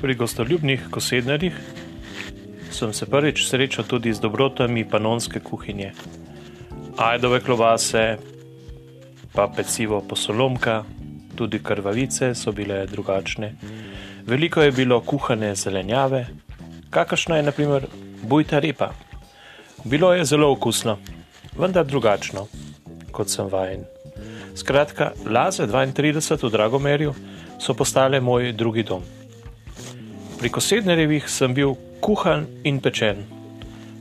Pri gostoljubnih kosednerjih sem se prvič srečal tudi z dobrotami panonske kuhinje. Ajdove klobase, pa pecivo posolomka, tudi krvavice so bile drugačne. Veliko je bilo kuhane zelenjave, kakršna je naprimer bujta repa. Bilo je zelo okusno, vendar drugačno, kot sem vajen. Skratka, Laze 32 v Dragomerju so postale moj drugi dom. Pri kosednerjevih sem bil kuhan in pečen.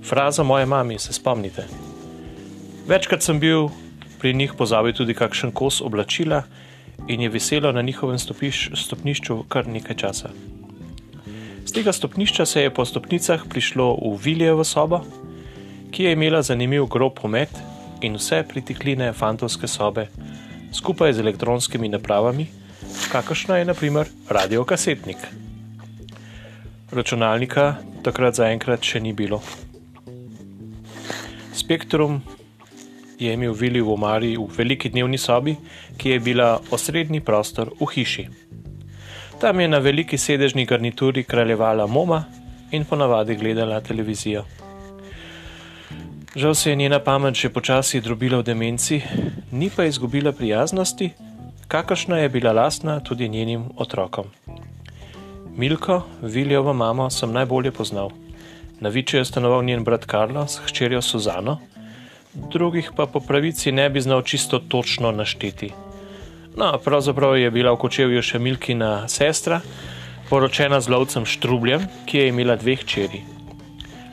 Fraza moje mami, se spomnite. Večkrat sem bil pri njih pozabil tudi kakšen kos oblačila in je veselo na njihovem stopiš, stopnišču kar nekaj časa. Z tega stopnišča se je po stopnicah prišlo v Viljevo sobo, ki je imela zanimiv grob pomet in vse pritikline fantovske sobe, skupaj z elektronskimi napravami, kakršna je naprimer radiokasetnik. Računalnika takrat zaenkrat še ni bilo. Spektrum je imel Vili v omari v veliki dnevni sobi, ki je bila osrednji prostor v hiši. Tam je na veliki sedežni garnituri kraljevala Moma in ponavadi gledala televizijo. Žal se je njena pamet že počasi drobila v demenci, ni pa izgubila prijaznosti, kakršna je bila lastna tudi njenim otrokom. Milko, Viljovo mamo, sem najbolje poznal. Na Viču je stanoval njen brat Karlo s hčerjo Suzano, drugih pa po pravici ne bi znal čisto točno našteti. No, pravzaprav je bila v kočevju še Milkina sestra, poročena z lovcem Štrubljem, ki je imela dve hčeri.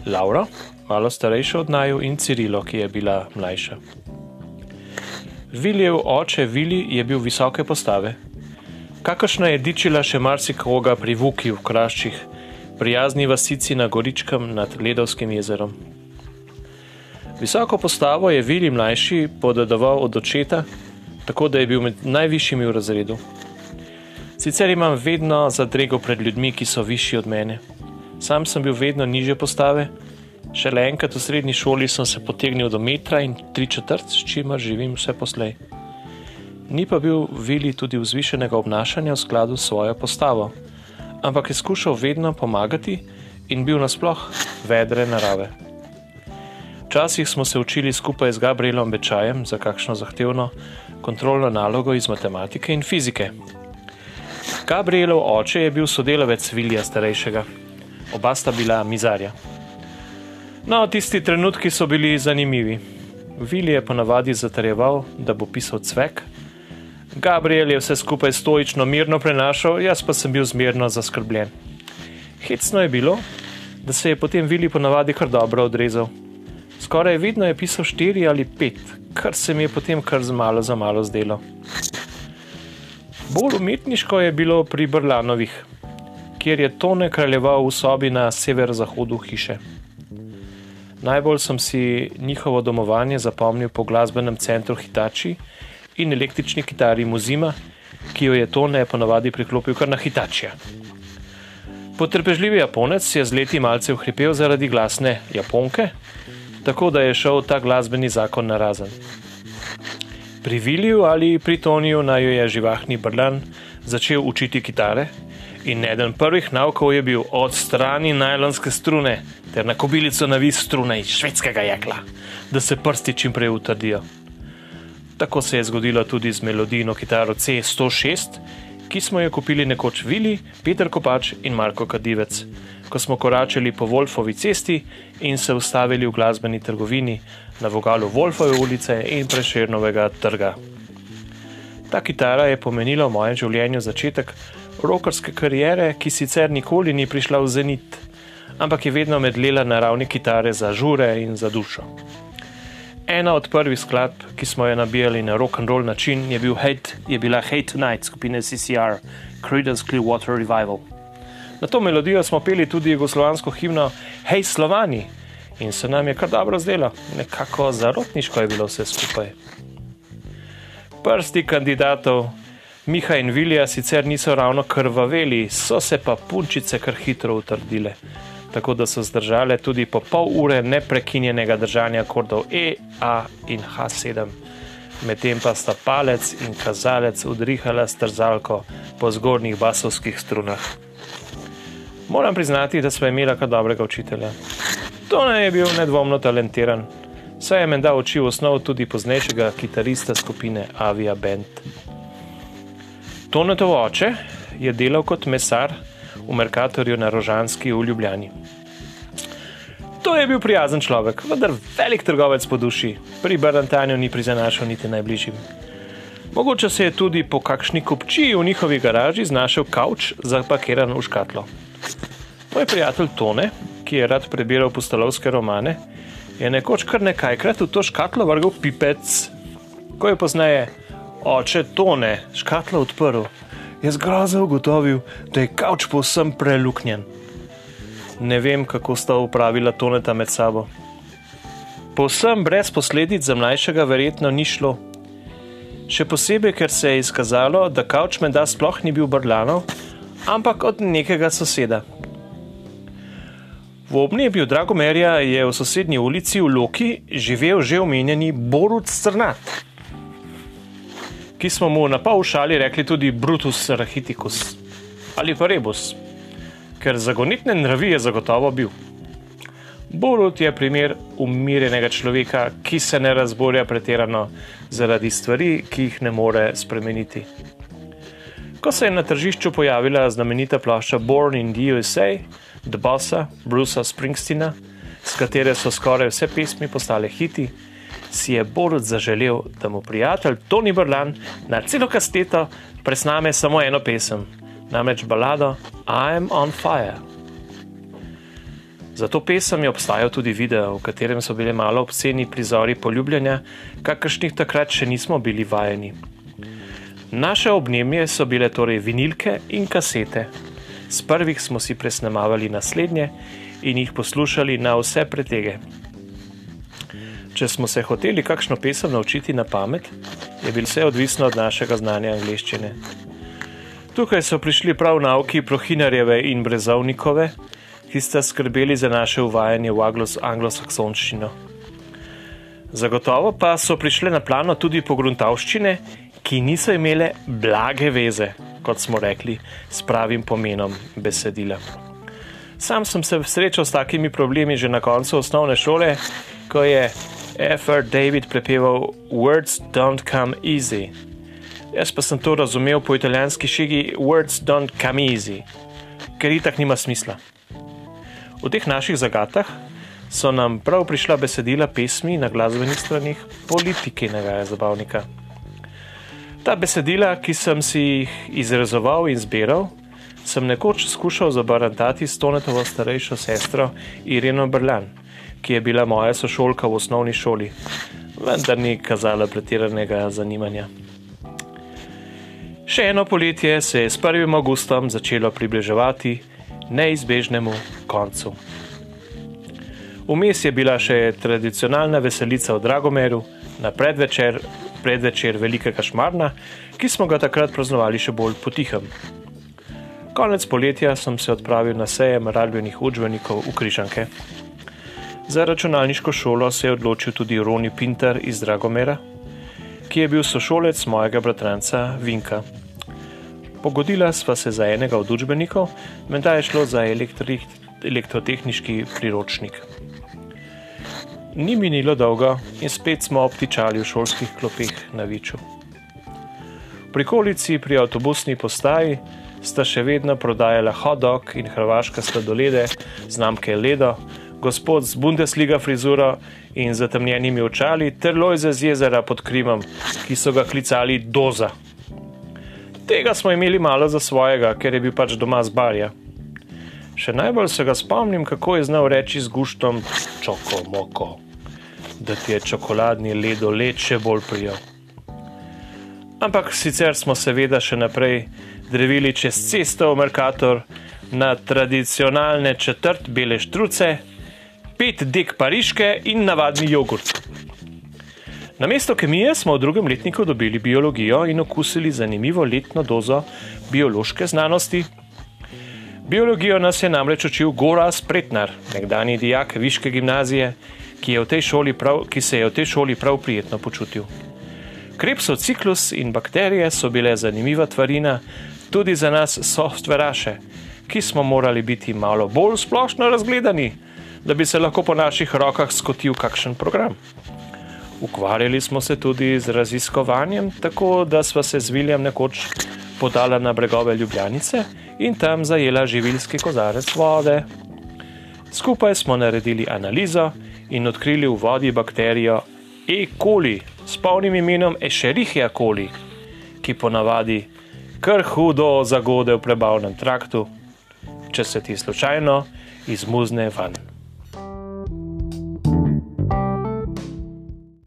Laura, malo starejša od naju, in Cirilo, ki je bila mlajša. Viljev oče Vili je bil visoke postave. Kakršna je dičila še marsikoga pri Vuki v Kraščih, prijazni vasici na Goričkem nad Ledovskim jezerom. Visoko postavo je Vili mlajši podedoval od očeta, tako da je bil med najvišjimi v razredu. Sicer imam vedno zadrego pred ljudmi, ki so višji od mene. Sam sem bil vedno niže postave, šele enkrat v srednji šoli sem se potegnil do metra in tri četrt, s čimer živim vse poslej. Ni pa bil Vili tudi vzvišenega obnašanja v skladu s svojo postavo, ampak je skušal vedno pomagati in bil nasploh vedre narave. Včasih smo se učili skupaj z Gabrielom Bečajem za kakšno zahtevno kontrolno nalogo iz matematike in fizike. Gabrielov oče je bil sodelavec Vilija starejšega, oba sta bila mizarja. No, tisti trenutki so bili zanimivi. Vili je ponavadi zatrjeval, da bo pisal cvek, Gabriel je vse skupaj stoično mirno prenašal, jaz pa sem bil zmerno zaskrbljen. Hecno je bilo, da se je potem Vili ponavadi kar dobro odrezal. Skoraj vedno je pisal štiri ali pet, kar se mi je potem kar z malo za malo zdelo. Bolj umetniško je bilo pri Brlanovih, kjer je Tone kraljeval v sobi na severozahodu hiše. Najbolj sem si njihovo domovanje zapomnil po glasbenem centru Hitači in električni kitari Muzima, ki jo je Tone ponavadi priklopil kar na Hitačija. Potrpežljivi Japonec je z leti malce uhripel zaradi glasne Japonke, tako da je šel ta glasbeni zakon na razen. Pri Viliju ali pri Toniju naj jo je živahni Brlan začel učiti kitare in eden prvih naukov je bil odstrani najlonske strune ter na kobilico navis strune iz švedskega jekla, da se prsti čim prej utrdijo. Tako se je zgodilo tudi z melodijno kitaro C106, ki smo jo kupili nekoč Vili, Peter Kopač in Marko Kadivec, ko smo koračili po Wolfovi cesti in se ustavili v glasbeni trgovini na vogalu Wolfove ulice in Prešernovega trga. Ta kitara je pomenila v mojem življenju začetek rokerske kariere, ki sicer nikoli ni prišla v zenit, ampak je vedno medlela na ravni kitare za žure in za dušo. Ena od prvih skladb, ki smo jo nabijali na rock and roll način, je, bil hate, je bila Hate Tonight skupine CCR, Creedence Clearwater Revival. Na to melodijo smo peli tudi jugoslovansko himno Hej Slovani in se nam je kar dobro zdelo, nekako zarotniško je bilo vse skupaj. Prsti kandidatov Miha in Vilija sicer niso ravno krvaveli, so se pa punčice kar hitro utrdile tako da so zdržale tudi po pol ure neprekinjenega držanja akordov E, A in H7. Medtem pa sta palec in kazalec udrihala s trzalko po zgornjih basovskih strunah. Moram priznati, da smo imeli kar dobrega učitelja. Tone je bil nedvomno talentiran, saj je menda učil osnov tudi poznejšega kitarista skupine Avia Band. Tonetov oče je delal kot mesar v Merkatorju na Rožanski v Ljubljani. To je bil prijazen človek, vendar velik trgovec po duši, pri Barantanju ni prizanašal niti najbližjim. Mogoče se je tudi po kakšni kupčiji v njihovi garaži znašel kavč zapakiran v škatlo. Moj prijatelj Tone, ki je rad prebiral postolovske romane, je nekoč kar nekajkrat v to škatlo vrgel pipec. Ko je pozneje oče Tone škatlo odprl, je zgrozo ugotovil, da je kavč povsem preluknjen. Ne vem, kako sta upravila toneta med sabo. Povsem brez posledic za mlajšega verjetno ni šlo. Še posebej, ker se je izkazalo, da kavč menda sploh ni bil brlanov, ampak od nekega soseda. V obnebju Dragomerja je v sosednji ulici v Loki živel že omenjeni Borut Strnat ki smo mu na pol šali rekli tudi Brutus Rahiticus ali pa Rebus, ker zagonitne nravi je zagotovo bil. Borut je primer umirjenega človeka, ki se ne razborja pretirano zaradi stvari, ki jih ne more spremeniti. Ko se je na tržišču pojavila znamenita plošča Born in the USA, The Bossa, Brucea Springsteena, s katere so skoraj vse pesmi postale hiti, si je Borut zaželel, da mu prijatelj Tony Brlan na celo kasteto presname samo eno pesem, namreč balado I'm on Fire. Za to pesem je obstajal tudi video, v katerem so bile malo obsceni prizori poljubljanja, kakršnih takrat še nismo bili vajeni. Naše obnemje so bile torej vinilke in kasete. Z prvih smo si presnemavali naslednje in jih poslušali na vse pretege. Če smo se hoteli kakšno pesem naučiti na pamet, je bilo vse odvisno od našega znanja angleščine. Tukaj so prišli prav nauki Prohinarjeve in Brezovnikove, ki sta skrbeli za naše uvajanje v anglosaksonščino. Zagotovo pa so prišle na plano tudi pogruntavščine, ki niso imele blage veze, kot smo rekli, s pravim pomenom besedila. Sam sem se srečal s takimi problemi že na koncu osnovne šole, ko je F.R. David prepeval Words don't come easy. Jaz pa sem to razumel po italijanski šigi Words don't come easy, ker itak nima smisla. V teh naših zagatah so nam prav prišla besedila pesmi na glasbenih stranih politikinega zabavnika. Ta besedila, ki sem si jih izrezoval in zbiral, sem nekoč skušal zabarantati s Tonetovo starejšo sestro Irino Brlan ki je bila moja sošolka v osnovni šoli, vendar ni kazala pretiranega zanimanja. Še eno poletje se je s 1. augustom začelo približevati neizbežnemu koncu. Vmes je bila še tradicionalna veselica v Dragomeru na predvečer, predvečer Velikega Šmarna, ki smo ga takrat praznovali še bolj potihem. Konec poletja sem se odpravil na sejem radbenih učbenikov v Križanke. Za računalniško šolo se je odločil tudi Roni Pinter iz Dragomera, ki je bil sošolec mojega bratranca Vinka. Pogodila sva se za enega od učbenikov, menda je šlo za elektri, elektrotehnički priročnik. Ni minilo dolgo in spet smo obtičali v šolskih klopih na Viču. V prikolici pri avtobusni postaji sta še vedno prodajala hot-dog in hrvaška sladolede znamke Ledo, gospod z Bundesliga frizuro in zatemnjenimi očali, ter lojze z jezera pod Krimom, ki so ga klicali Doza. Tega smo imeli malo za svojega, ker je bil pač doma z barja. Še najbolj se ga spomnim, kako je znal reči z guštom čoko moko, da ti je čokoladni ledo let še bolj prijel. Ampak sicer smo seveda še naprej drevili čez cesto v Merkator na tradicionalne četrt bele štruce, pet dek pariške in navadni jogurt. Na mesto kemije smo v drugem letniku dobili biologijo in okusili zanimivo letno dozo biološke znanosti. Biologijo nas je namreč učil Gora Spretnar, nekdani dijak Viške gimnazije, ki, je prav, ki se je v tej šoli prav prijetno počutil. Krepsov ciklus in bakterije so bile zanimiva tvarina tudi za nas softveraše, ki smo morali biti malo bolj splošno razgledani, da bi se lahko po naših rokah skotil kakšen program. Ukvarjali smo se tudi z raziskovanjem, tako da sva se z Viljem nekoč podala na bregove Ljubljanice in tam zajela živilski kozarec vode. Skupaj smo naredili analizo in odkrili v vodi bakterijo E. coli s polnim imenom Escherichia coli, ki ponavadi kar hudo zagode v prebavnem traktu, če se ti slučajno izmuzne van.